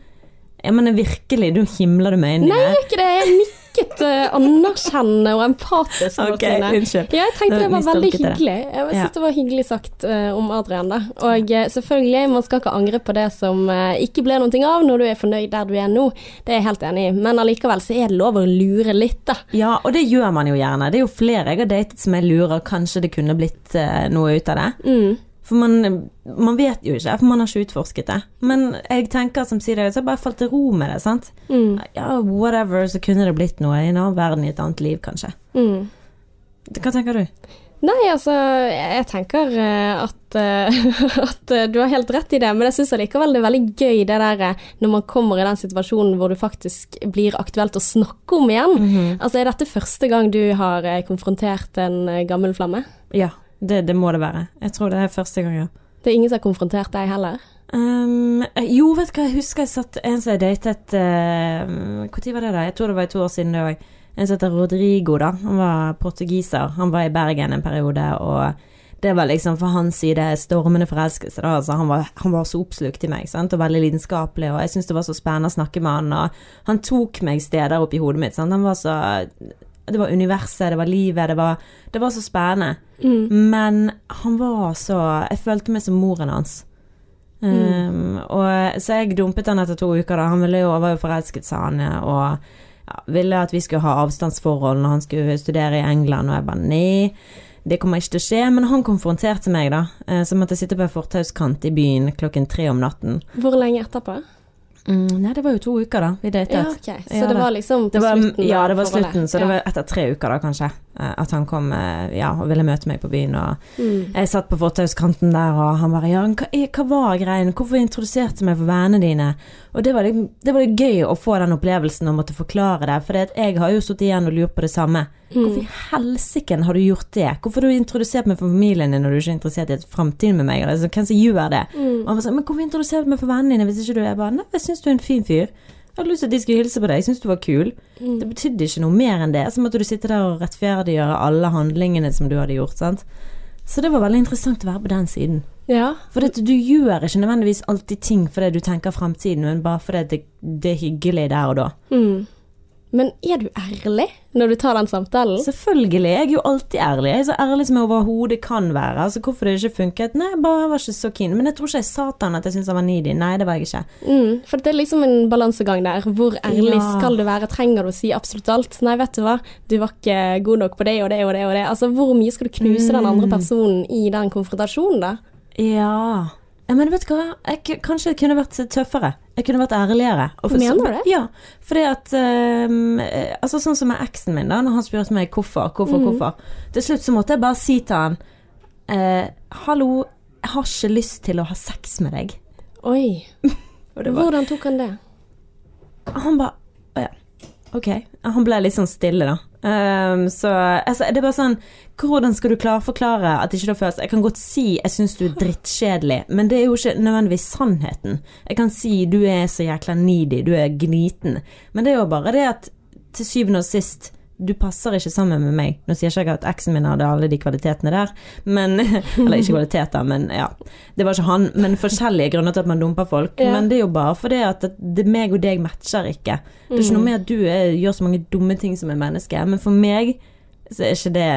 Jeg mener virkelig, nå himler du med øynene. Nei, gjør ikke det. Jeg nikket uh, anerkjennende og empatisk. mot Ok, Trine. unnskyld. Ja, jeg tenkte det var veldig hyggelig. Jeg Ja. synes det var hyggelig sagt uh, om Adrian, da. Og uh, selvfølgelig, man skal ikke angre på det som uh, ikke ble noe av når du er fornøyd der du er nå. Det er jeg helt enig i. Men allikevel så er det lov å lure litt, da. Ja, og det gjør man jo gjerne. Det er jo flere jeg har datet som jeg lurer kanskje det kunne blitt eh, noe ut av det. Mm. For man, man vet jo ikke, for man har ikke utforsket det. Men jeg tenker som sier det, så har bare falt til ro med det, sant. Mm. Ja, whatever, så kunne det blitt noe i en annen verden, i et annet liv, kanskje. Mm. Hva tenker du? Nei, altså, jeg tenker eh, at, eh, (laughs) at eh, du har helt rett i det, men jeg syns allikevel det er veldig gøy det der når man kommer i den situasjonen hvor det faktisk blir aktuelt å snakke om igjen. Mhm. Altså, er dette første gang du har konfrontert en gammel flamme? Ja, det, det må det være. Jeg tror det er første gang, ja. Det er ingen som har konfrontert deg heller? Um, jo, vet du hva, jeg husker jeg satt en som jeg datet Når var det, da? Jeg tror det var to år siden det òg. En som heter Rodrigo, da. Han var portugiser. Han var i Bergen en periode, og det var liksom for hans side stormende forelskelse. Da. Altså, han, var, han var så oppslukt i meg, sant? og veldig lidenskapelig, og jeg syntes det var så spennende å snakke med han. Og han tok meg steder oppi hodet mitt. Sant? Han var så Det var universet, det var livet, det var, det var så spennende. Men han var så Jeg følte meg som moren hans. Um, og, så jeg dumpet han etter to uker. da Han ville jo, var jo forelsket, sa han. Og ja, ville at vi skulle ha avstandsforhold når han skulle studere i England. Og jeg bare nei, det kommer ikke til å skje. Men han konfronterte meg, da. eh, Så måtte jeg sitte på en fortauskant i byen klokken tre om natten. Hvor lenge etterpå? Mm, nei, det var jo to uker, da. Vi datet. Ja, okay. Så Ja, det var liksom på var, slutten? ja, det var slutten, så det Ja. var etter tre uker, da, kanskje. eh, At han kom eh, ja, og ville møte meg på byen. Og Mm. jeg satt på fortauskanten der, og han bare Ja, hva, hva var greien? Hvorfor introduserte du meg for vennene dine? Og det var, litt- det var gøy å få den opplevelsen og måtte forklare det, for jeg har jo sittet igjen og lurt på det samme. Hvorfor i helsike har du gjort det? Hvorfor har du introdusert meg for familien din når du ikke er interessert i et framtid med meg? Eller, så, hvem som gjør det? Og han var sånn, men hvorfor introduserte du meg for vennene dine hvis ikke du er bare Nei, jeg syns du er en fin fyr. Jeg hadde lyst til at de skulle hilse på deg, jeg syns du var kul. Det betydde ikke noe mer enn det. Så måtte du sitte der og rettferdiggjøre alle handlingene som du hadde gjort, sant. Så det var veldig interessant å være på den siden. Ja. For dette, du gjør ikke nødvendigvis alltid ting fordi du tenker fremtiden, men bare fordi det, det er hyggelig der og da. Mm. Men er du ærlig når du tar den samtalen? Selvfølgelig. Jeg er jo alltid ærlig. Jeg er så ærlig som jeg overhodet kan være. Altså Hvorfor det ikke funket? Nei, jeg bare var ikke så keen. Men jeg tror ikke jeg sa til han at jeg syntes han var needy. Nei, det var jeg ikke. Mm, for det er liksom en balansegang der. Hvor ærlig Ja. skal du være? Trenger du å si absolutt alt? Nei, vet du hva, du var ikke god nok på det og det og det og det. Altså, hvor mye skal du knuse den andre personen i den konfrontasjonen, da? Ja. Men vet du hva? Jeg, kanskje jeg kunne vært tøffere. Jeg kunne vært ærligere. Og for- Mener du det? Ja. Fordi at eh, Altså Sånn som med eksen min, da, når han spurte meg hvorfor, hvorfor, hvorfor. Til slutt så måtte jeg bare si til han eh, Hallo, jeg har ikke lyst til å ha sex med deg. Oi. (laughs) Og det var, Hvordan tok han det? han bare. Ok. Han ble litt sånn stille, da. Um, så altså, det er bare sånn Hvordan skal du klare å forklare at ikke det følelser? Jeg kan godt si jeg syns du er drittkjedelig, men det er jo ikke nødvendigvis sannheten. Jeg kan si du er så jækla needy, du er gniten, men det er jo bare det at til syvende og sist du passer ikke sammen med meg. Nå sier ikke jeg at eksen min hadde alle de kvalitetene der, men (laughs) Eller ikke kvaliteter, men ja. Det var ikke han, men forskjellige grunner til at man dumper folk. Ja. Men det er jo bare fordi at det, det meg og deg matcher ikke. Det er ikke noe med at du er, gjør så mange dumme ting som et menneske, men for meg så er ikke det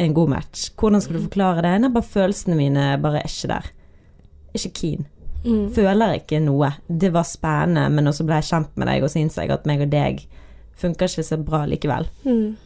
en god match. Hvordan skal du forklare det? Nei, bare følelsene mine bare er ikke der. Ikke keen. Mm. Føler ikke noe. Det var spennende, men også ble jeg kjent med deg, og så innså jeg at meg og deg funker ikke så bra likevel. Mm.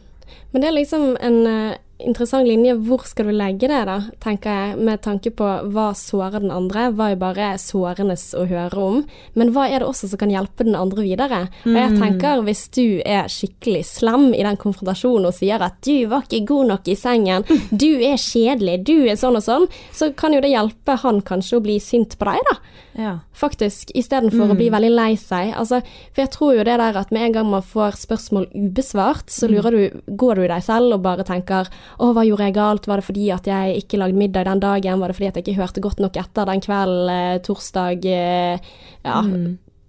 Men det er liksom en uh, interessant linje. Hvor skal du legge det, da, tenker jeg, med tanke på hva sårer den andre. Hva er bare sårende å høre om, men hva er det også som kan hjelpe den andre videre? Og jeg tenker hvis du er skikkelig slem i den konfrontasjonen og sier at du var ikke god nok i sengen, (laughs) du er kjedelig, du er sånn og sånn, så kan jo det hjelpe han kanskje å bli sint på deg, da. Ja. faktisk, istedenfor å bli veldig lei seg. Altså, for jeg tror jo det der at med en gang man får spørsmål ubesvart, så lurer du, går du i deg selv og bare tenker å, hva gjorde jeg galt, var det fordi at jeg ikke lagde middag den dagen, var det fordi at jeg ikke hørte godt nok etter den kvelden, eh, torsdag, eh, ja,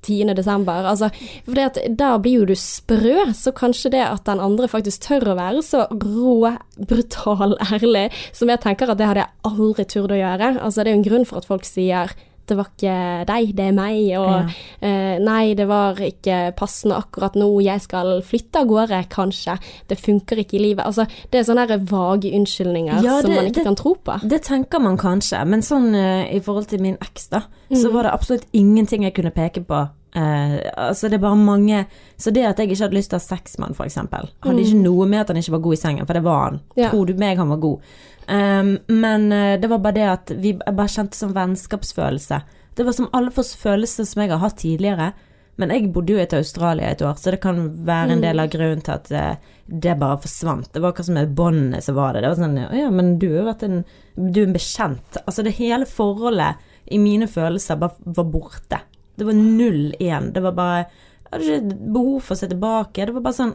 10. desember. Altså, for det at da blir jo du sprø, så kanskje det at den andre faktisk tør å være så rå, brutal, ærlig, som jeg tenker at det hadde jeg aldri turt å gjøre. Altså, det er jo en grunn for at folk sier det var ikke deg, det er meg, og eh, nei, det var ikke passende akkurat nå, jeg skal flytte av gårde, kanskje, det funker ikke i livet. Altså, det er sånne vage unnskyldninger Ja, som man ikke det- kan tro på. Det tenker man kanskje, men sånn eh, i forhold til min eks, da, så Mm. var det absolutt ingenting jeg kunne peke på. Uh, altså det er bare mange Så det at jeg ikke hadde lyst til å ha sex med han, eksempel, hadde ikke noe med at han ikke var god i sengen, for det var han. Mm. Ja. Tror du meg han var god? Um, men eh, det var bare det at vi bare kjente som vennskapsfølelse. Det var som alle for følelser som jeg har hatt tidligere. Men jeg bodde jo etter et Australia et år, så det kan være en del av grunnen til at eh, det bare forsvant. Det var akkurat som med båndet som var det. Det var sånn «Å Ja, men du har jo vært en Du er en bekjent. Altså det hele forholdet i mine følelser bare var borte. Det var null igjen. Det var bare Jeg hadde ikke behov for å se tilbake. Det var bare sånn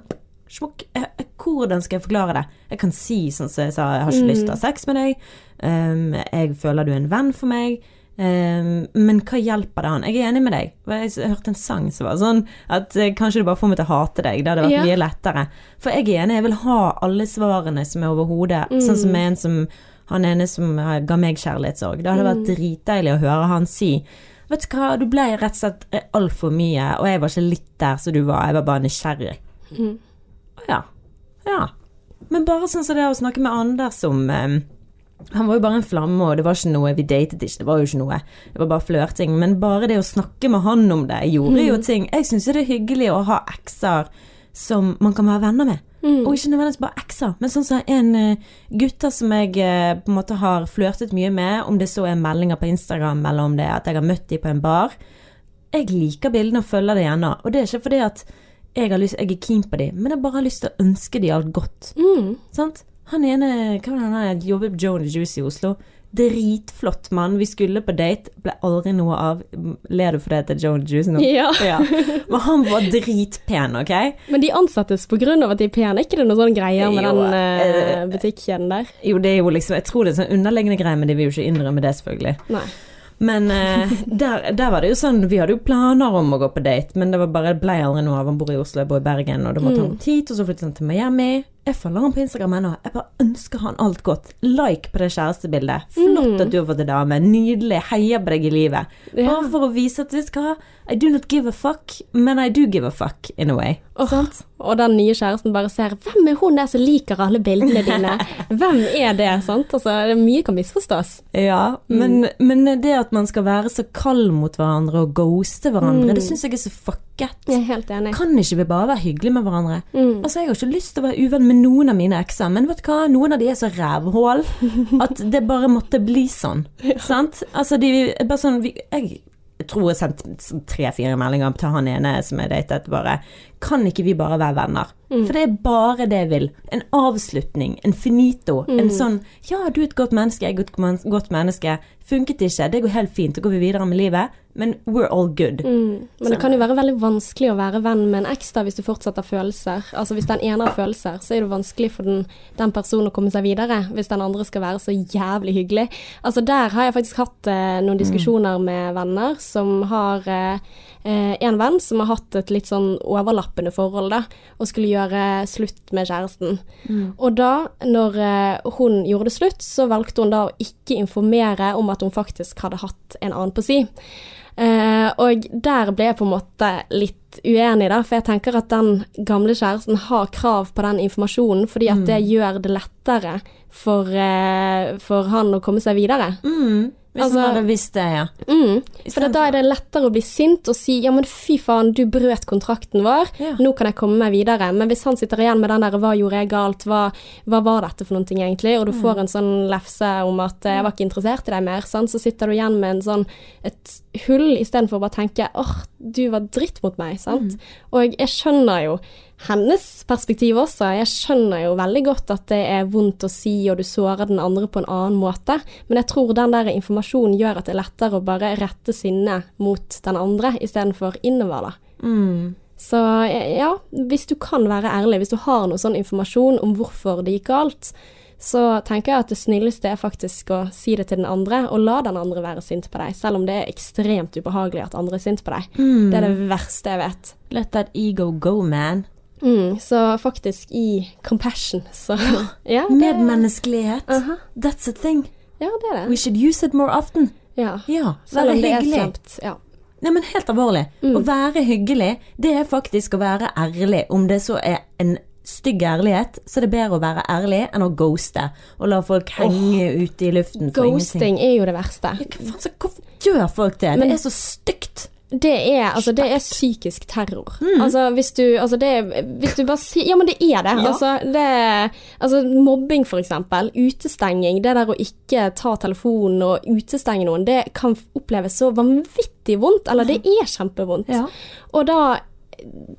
Smukk. eh, eh, Hvordan skal jeg forklare det? Jeg kan si sånn som jeg sa, jeg har ikke lyst til å ha sex med deg. Um, jeg føler du er en venn for meg. Um, men hva hjelper det han? Jeg er enig med deg. Jeg, hørte en sang som var sånn at eh, kanskje det bare får meg til å hate deg. Det hadde vært Ja. mye lettere. For jeg er enig, jeg vil ha alle svarene som er over hodet. Mm. Sånn som en som han ene som ga meg kjærlighetssorg. Det hadde vært dritdeilig å høre han si Vet du hva, du ble rett og slett altfor mye, og jeg var ikke litt der som du var, jeg var bare nysgjerrig. Å ja. Ja. Men bare sånn som det å snakke med Anders om eh, Han var jo bare en flamme, og det var ikke noe Vi datet ikke, det var jo ikke noe. Det var bare flørting. Men bare det å snakke med han om det gjorde jo ting. Jeg syns det er hyggelig å ha ekser som man kan være venner med. Og ikke nødvendigvis bare ekser, men sånn som en uh, gutter som jeg uh, på en måte har flørtet mye med, om det så er meldinger på Instagram eller om det er at jeg har møtt dem på en bar. Jeg liker bildene og følger det ennå. Og det er ikke fordi at jeg, lyst, jeg er keen på dem, men jeg bare har lyst til å ønske dem alt godt. Mm. Sant? Han ene hva var det han er, jobber på and Juice i Oslo. Dritflott mann. Vi skulle på date, ble aldri noe av. Ler du fordi det heter Joe and Juice nå? Ja. Ja. Men han var dritpen, ok? Men de ansattes på grunn av at de er pene, er ikke det noen sånn greier med Jo, den eh, eh, butikkjeden der? Jo, det er jo liksom Jeg tror det er sånn underliggende greie, men de vil jo ikke innrømme det, selvfølgelig. Nei. Men eh, der, der var det jo sånn Vi hadde jo planer om å gå på date, men det var bare, ble aldri noe av. Han bor i Oslo, jeg bor i Bergen, og da måtte han gå hit, og så flyttet han til Miami. Jeg følger han på Instagram ennå. Jeg bare ønsker han alt godt. Like på det kjærestebildet. Flott at du har fått en dame. Nydelig. Heier på deg i livet. Ja. Bare for å vise at du hva, I do not give a fuck, men I do give a fuck in a way. Åh, og den nye kjæresten bare ser 'Hvem er hun der som liker alle bildene dine?' (laughs) Hvem er det? sant? Altså, det Mye kan misforstås. Ja, men, men det at man skal være så kald mot hverandre og ghoste hverandre, det syns jeg er så fucket. Jeg er helt enig. Kan ikke vi bare være hyggelige med hverandre? Altså, Jeg har ikke lyst til å være uvenn med noen av mine ekser, men vet du hva, noen av de er så rævhål at (laughs) det bare måtte bli sånn. Sant? Altså, de bare sånn vi, Jeg tror jeg sendte tre-fire meldinger til han ene som jeg datet, bare Kan ikke vi bare være venner? For det er bare det jeg vil. En avslutning, en finito. En sånn Ja, du er et godt menneske, jeg er et godt menneske. Funket ikke, det går helt fint, så går vi videre med livet, men we're all good. Mm. Men det kan jo være veldig vanskelig å være venn med en eks da, hvis du fortsatt har følelser. Altså Hvis den ene har følelser, så er det vanskelig for den, den personen å komme seg videre. Hvis den andre skal være så jævlig hyggelig. Altså Der har jeg faktisk hatt eh, noen diskusjoner med venner som har eh, eh, en venn som har hatt et litt sånn overlappende forhold, da, og skulle gjøre slutt med kjæresten. Og da, når eh, hun gjorde det slutt, så valgte hun da å ikke informere om at hun faktisk hadde hatt en annen på si. Eh, og der ble jeg på en måte litt uenig, da, for jeg tenker at den gamle kjæresten har krav på den informasjonen, fordi at det gjør det lettere for, eh, for han å komme seg videre. Mm, hvis Altså- man hadde visst det, ja. Mm. For da er det lettere å bli sint og si ja, men fy faen, du brøt kontrakten vår, Ja. nå kan jeg komme meg videre. Men hvis han sitter igjen med den der hva gjorde jeg galt, hva, hva var dette for noen ting egentlig, og du får en sånn lefse om at eh, jeg var ikke interessert i deg mer, sant? så sitter du igjen med en sånn et hull istedenfor å bare tenke åh, du var dritt mot meg, sant. Og jeg skjønner jo hennes perspektiv også. Jeg skjønner jo veldig godt at det er vondt å si, og du sårer den andre på en annen måte. Men jeg tror den der informasjonen gjør at det er lettere å bare rette sinnet mot den andre istedenfor innover, da. Mm. Så ja, hvis du kan være ærlig, hvis du har noe sånn informasjon om hvorfor det gikk galt, så tenker jeg at det snilleste er faktisk å si det til den andre, og la den andre være sint på deg, selv om det er ekstremt ubehagelig at andre er sint på deg. Det er det verste jeg vet. Let that ego go, man. Mm, så faktisk i compassion, så Ja, (laughs) det, Medmenneskelighet. Aha. That's a thing. ja, det er We should use it more often. Ja. Ja, Selv om det er slemt. Ja. Nei, men helt alvorlig. Å være hyggelig, det er faktisk å være ærlig. Om det så er en stygg ærlighet, så er det bedre å være ærlig enn å ghoste og la folk henge ute i luften for ingenting. Ghosting er jo det verste. Ja, hva faen, så hvorfor gjør folk det? Men- det er så stygt. Det er, altså, det er psykisk terror. Mm. Altså, hvis du, altså det, hvis du bare sier Ja, men det er det. Ja. Altså, det altså, mobbing, for eksempel. Utestenging. Det der å ikke ta telefonen og utestenge noen, det kan oppleves så vanvittig vondt. Eller det er kjempevondt. Ja. Og da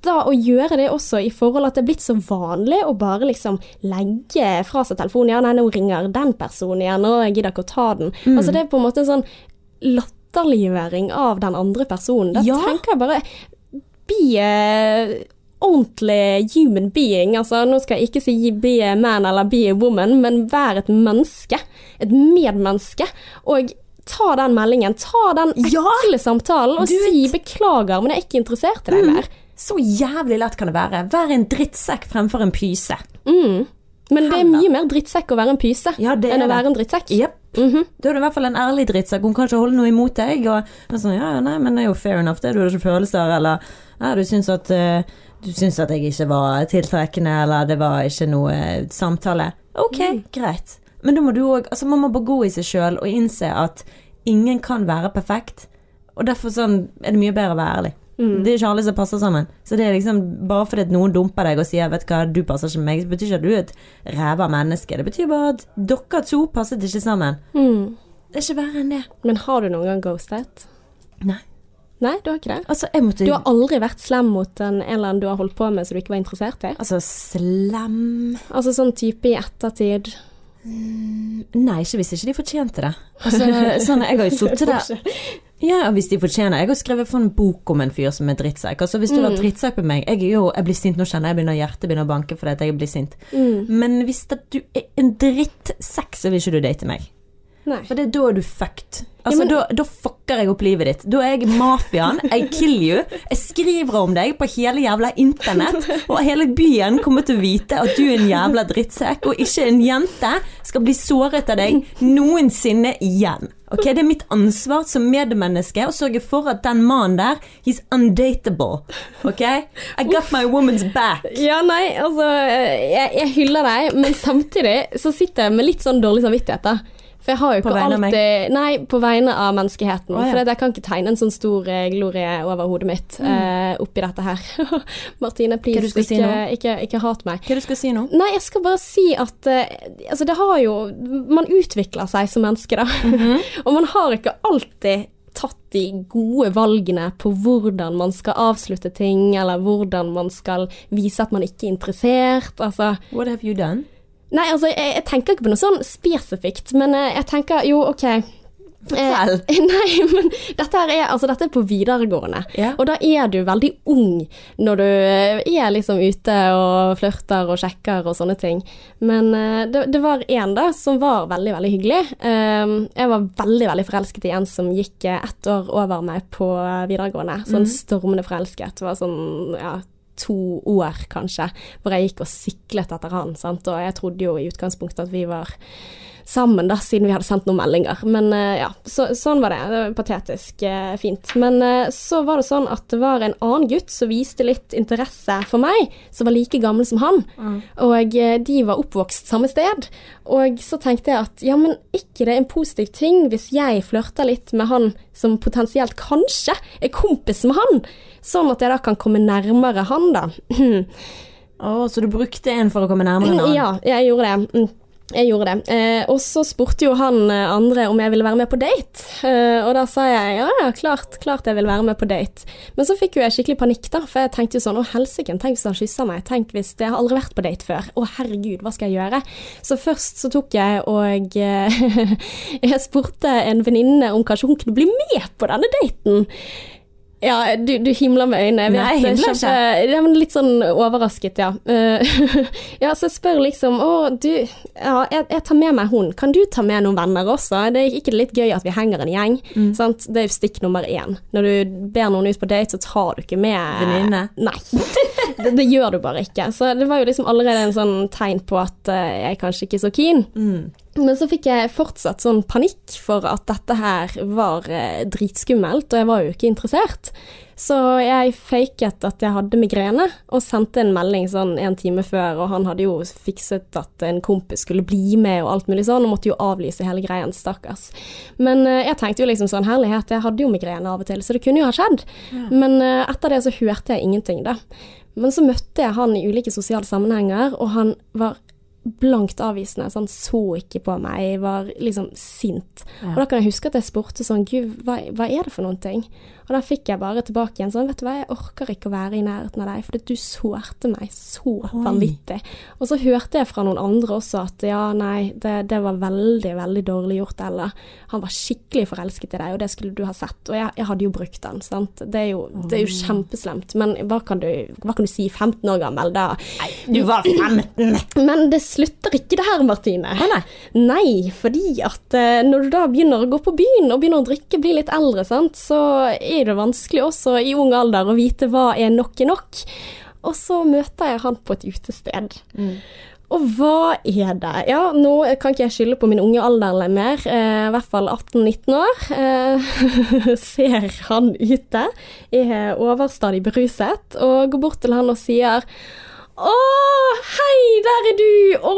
da å gjøre det også i forhold at det er blitt så vanlig å bare liksom legge fra seg telefonen. Ja, nei, nå ringer den personen igjen, og jeg gidder ikke å ta den. Mm. Altså det er på en måte en sånn latterliggjøring av den andre personen. Da Ja. tenker jeg bare Be a ordentlig human being. Altså, nå skal jeg ikke si be a man eller be a woman, men vær et menneske. Et medmenneske. Og ta den meldingen. Ta den Ja. samtalen og si 'beklager, men jeg er ikke interessert i deg mer'. Så jævlig lett kan det være. Vær en drittsekk fremfor en pyse. Mm. Men det er mye mer drittsekk å være en pyse Ja, enn å være en drittsekk. Yep. Mm -hmm. Da er du i hvert fall en ærlig drittsekk. Hun kan ikke holde noe imot deg. Og sånn, ja, nei, men det er jo fair enough, det. Du har ikke følelser, eller ja, du syns at uh, du syns at jeg ikke var tiltrekkende, eller det var ikke noe eh, samtale. Ok, greit. Men da må du òg Altså, man må bare gå i seg sjøl og innse at ingen kan være perfekt. Og derfor sånn er det mye bedre å være ærlig. Det er ikke alle som passer sammen. Så det er liksom bare fordi noen dumper deg og sier 'vet hva, du passer ikke med meg', så betyr ikke at du er et ræva menneske. Det betyr bare at dere to passet ikke sammen. Mm. Det er ikke verre enn det. Men har du noen gang ghostet? Nei. Nei, du har ikke det? Altså, måtte Du har aldri vært slem mot en, en eller annen du har holdt på med som du ikke var interessert i? Altså, slem Altså sånn type i ettertid. Nei, ikke hvis ikke de fortjente det. Altså, sånn, jeg har jo (laughs) sittet der Ja, hvis de fortjener Jeg har skrevet for en bok om en fyr som er drittsekk. Altså, hvis du var drittsekk på meg Jeg jo Jeg blir sint nå, kjenner jeg begynner hjertet begynner å banke fordi jeg blir sint. Men hvis du er en drittsekk, så vil ikke du date meg. Nei. For det er da du fucked. Altså, Ja, men- da, da fucker jeg opp livet ditt. Da er jeg mafiaen. I kill you. Jeg skriver om deg på hele jævla internett, og hele byen kommer til å vite at du er en jævla drittsekk, og ikke en jente skal bli såret av deg noensinne igjen. Ok, Det er mitt ansvar som medmenneske å sørge for at den mannen der, he's undateable. Ok? I got my woman's back. Ja, nei, altså jeg, jeg hyller deg, men samtidig så sitter jeg med litt sånn dårlig samvittighet, da. For jeg har jo På ikke alltid Nei, på vegne av menneskeheten. Oh, ja. For jeg kan ikke tegne en sånn stor eh, glorie over hodet mitt eh, oppi dette her. (laughs) Martine, please, ikke, si ikke, ikke, hat meg. Hva du skal si nå? Nei, jeg skal bare si at uh, altså det har jo Man utvikler seg som menneske, da. Mhm. (laughs) og man har ikke alltid tatt de gode valgene på hvordan man skal avslutte ting, eller hvordan man skal vise at man ikke er interessert. Altså What have you done? Nei, altså, jeg, jeg tenker ikke på noe sånn spesifikt, men eh, jeg tenker jo, OK. Eh, (laughs) nei, men dette er, altså, dette er på videregående. Ja. Og da er du veldig ung når du eh, er liksom ute og flørter og sjekker og sånne ting. Men eh, det, det var en da som var veldig, veldig hyggelig. Eh, jeg var veldig, veldig forelsket i en som gikk eh, ett år over meg på videregående. Sånn stormende forelsket. Det var sånn, ja to år, kanskje, hvor jeg gikk og siklet etter han. Sant? Og jeg trodde jo i utgangspunktet at vi var sammen, da, siden vi hadde sendt noen meldinger. Men eh, ja, så, sånn var det. Det var patetisk eh, fint. Men eh, så var det sånn at det var en annen gutt som viste litt interesse for meg, som var like gammel som han. Og eh, de var oppvokst samme sted. Og så tenkte jeg at ja, men ikke det er en positiv ting hvis jeg flørter litt med han som potensielt kanskje er kompis med han, sånn at jeg da kan komme nærmere han, da. (clears throat) oh, så du brukte en for å komme nærmere en annen? Ja, jeg gjorde det. Mm. Jeg gjorde det. Eh, og så spurte jo han eh, andre om jeg ville være med på date. Eh, og da sa jeg ja, ja, klart, klart jeg vil være med på date. Men så fikk jo jeg skikkelig panikk, da. For jeg tenkte jo sånn å helsike, tenk hvis han kysser meg. Tenk hvis Jeg har aldri vært på date før. Å herregud, hva skal jeg gjøre? Så først så tok jeg og eh, (laughs) Jeg spurte en venninne om kanskje hun kunne bli med på denne daten. Ja, du, du himler med øynene. Jeg vet, Nei, jeg himler kjempe- Ja, men litt sånn overrasket, ja. (laughs) Ja, så jeg spør liksom Å, du, ja, jeg, jeg tar med meg hun. Kan du ta med noen venner også? Det er ikke litt gøy at vi henger en gjeng? Sant? Det er jo stikk nummer én. Når du ber noen ut på date, så tar du ikke med (laughs) Venninne? Nei. (laughs) Det, det gjør du bare ikke. Så det var jo liksom allerede en sånn tegn på at uh, jeg er kanskje ikke så keen. Men så fikk jeg fortsatt sånn panikk for at dette her var eh, dritskummelt, og jeg var jo ikke interessert. Så jeg faket at jeg hadde migrene, og sendte en melding sånn en time før, og han hadde jo fikset at en kompis skulle bli med og alt mulig sånn, og måtte jo avlyse hele greien, stakkars. Men eh, jeg tenkte jo liksom sånn, herlighet, jeg hadde jo migrene av og til, så det kunne jo ha skjedd. Men eh, etter det så hørte jeg ingenting, da. Men så møtte jeg han i ulike sosiale sammenhenger, og han var blankt avvisende. Så han så ikke på meg, jeg var liksom sint. Og da kan jeg huske at jeg spurte sånn Gud, hva, hva er det for noen ting? Og da fikk jeg bare tilbake igjen sånn, vet du hva, jeg orker ikke å være i nærheten av deg, for du sårte meg så vanvittig. Og så hørte jeg fra noen andre også at ja, nei, det, det var veldig, veldig dårlig gjort, Ella. Han var skikkelig forelsket i deg, og det skulle du ha sett. Og jeg, jeg hadde jo brukt den, sant. Det er jo, det er jo kjempeslemt. Men hva kan, du, hva kan du si, 15 år gammel, da? Nei, Du var 15! Men det slutter ikke det her, Martine. Å, nei. Nei, fordi at eh, når du da begynner å gå på byen og begynner å drikke, blir litt eldre, sant, så er det vanskelig også i ung alder å vite hva er nok er nok. Og så møter jeg han på et utested. Og hva er det? Ja, nå kan ikke jeg skylde på min unge alder mer, eh, i hvert fall 18-19 år. Eh, (laughs) ser han ute, er overstadig beruset, og går bort til han og sier å, hei, der er du! Å,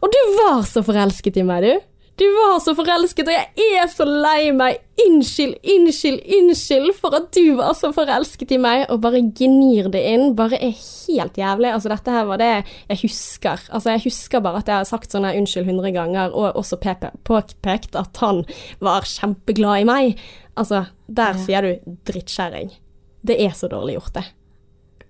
og du var så forelsket i meg, du. Du var så forelsket, og jeg er så lei meg. Unnskyld, unnskyld, unnskyld for at du var så forelsket i meg. Og bare gnir det inn. Bare er helt jævlig. Altså, dette her var det jeg husker. Altså, jeg husker bare at jeg har sagt sånn her unnskyld hundre ganger, og også påpekt at han var kjempeglad i meg. Altså, der sier du drittkjerring. Det er så dårlig gjort, det.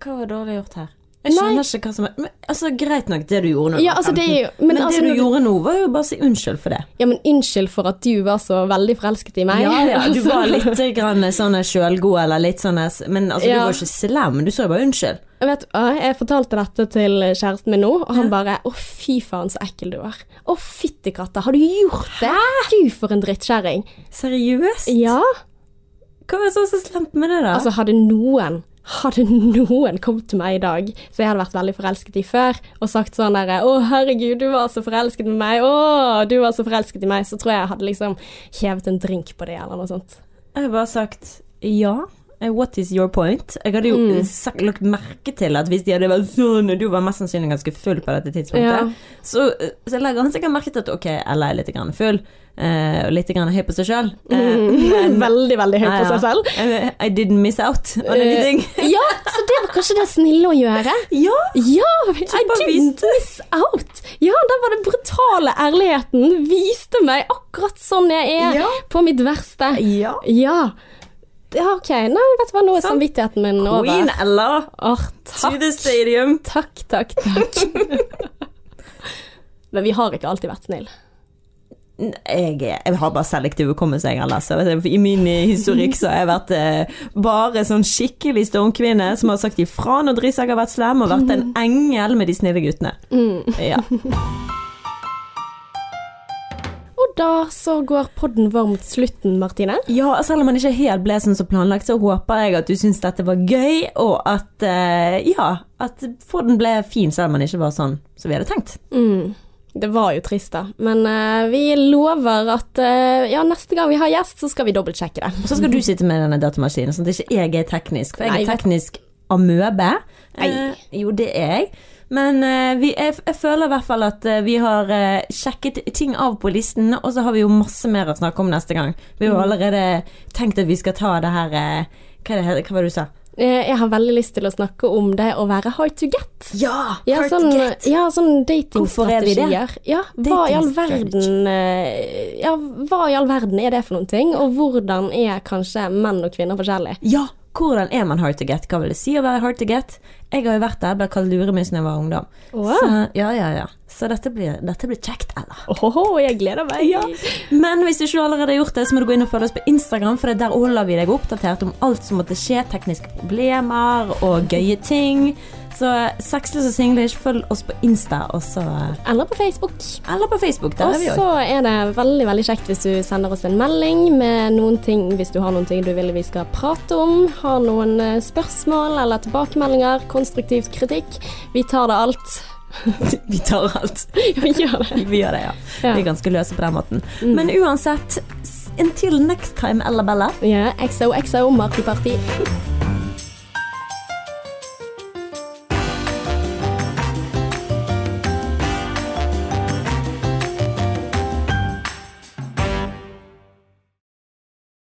Hva var dårlig gjort her? Jeg skjønner ikke hva som er men, Altså, Greit nok det du gjorde når Ja, var altså, det 15, er jo- men men, altså, det du du- gjorde nå, var jo bare å si unnskyld for det. Ja, men unnskyld for at du var så veldig forelsket i meg. Ja, ja, du (laughs) var litt grann sånn sjølgod, eller litt sånn Men altså, du var ikke slem, du sa jo bare unnskyld. Jeg vet, jeg fortalte dette til kjæresten min nå, og han bare 'Å, fy faen, så ekkel du er'. 'Å, fytti katta, har du gjort det?' Gud, for en drittkjerring. Seriøst? Ja, Hva var så så slemt med det, da? altså hadde noen hadde noen kommet til meg i dag som jeg hadde vært veldig forelsket i før, og sagt sånn derre 'Å, herregud, du var så forelsket med meg', 'Å, du var så forelsket i meg', så tror jeg jeg hadde liksom hevet en drink på det, eller noe sånt. Jeg har bare sagt ja. Eh, What is your point? Jeg hadde jo Mm. sagt, lagt merke til at hvis de hadde vært sånn og Du var mest sannsynlig ganske full på dette tidspunktet. Ja. Så, eh, så legger han sikkert merke til at ok, Ella er litt grann full, uh, og litt grann høy på seg sjøl. Uh, (laughs) veldig, veldig høy på seg selv. I didn't miss out on anything. (laughs) Ja, så det var kanskje det snille å gjøre. ja! Ja, I didn't miss out. Ja, der var den brutale ærligheten. Viste meg akkurat sånn jeg er Ja. på mitt verste. Ja. Ja. Ja, ok. Nei, vet du hva, nå er samvittigheten min over. Queen. Ella oh, to the stadium. takk, takk, takk. (laughs) Men vi har ikke alltid vært snille. Jeg, jeg har bare selektiv hukommelse, jeg, du, I min eh, historikk så har jeg vært eh, bare sånn skikkelig stormkvinne som har sagt ifra når Drisak har vært slem, og vært en engel med de snille guttene. Ja. (laughs) Og da så går podden vår mot slutten, Martine. ja, selv om den ikke helt ble sånn som planlagt, så håper jeg at du syns dette var gøy, og at uh, ja, at podden ble fin, selv om den ikke var sånn som vi hadde tenkt. Mm. Det var jo trist, da. Men uh, vi lover at uh, ja, neste gang vi har gjest, så skal vi dobbeltsjekke det. Og så skal du sitte med denne datamaskinen, sånn at ikke jeg er teknisk. For jeg Nei, er teknisk amøbe. Nei. Eh, jo, det er jeg. Men eh, vi, jeg, jeg føler i hvert fall at eh, vi har eh, sjekket ting av på listen, og så har vi jo masse mer å snakke om neste gang. Vi har jo allerede tenkt at vi skal ta det her hva, det, hva var det du sa? Jeg har veldig lyst til å snakke om det å være hard to get. Ja! Ja, hard sånn, to get. ja, sånn er datingstrategier. Ja, hva i all verden Ja, hva i all verden er det for noen ting, og hvordan er kanskje menn og kvinner forskjellige? Ja, hvordan er man hard to get? Hva vil det si å være hard to get? Jeg har jo vært der, ble kalt luremus da jeg var ungdom. Wow. Så, ja, ja, ja. Så dette blir, dette blir kjekt, Ella. Åhåhå, jeg gleder meg. Ja. Men hvis du ikke allerede har gjort det, så må du gå inn og følge oss på Instagram, for der holder vi deg oppdatert om alt som måtte skje, tekniske problemer og gøye ting. Så sexless og singlish, følg oss på Insta, også. Eller på Facebook. Eller på Facebook, der Og er vi så er det veldig veldig kjekt hvis du sender oss en melding med noen ting, hvis du har noen ting du vil vi skal prate om, har noen eh, spørsmål eller tilbakemeldinger, konstruktiv kritikk. Vi tar det alt. (laughs) Vi tar alt. (laughs) Vi gjør det. Vi gjør det, ja. Ja. Vi er ganske løse på den måten. Men uansett, until next time, Ella Bella. Ja, XOXO Marty Party. (laughs)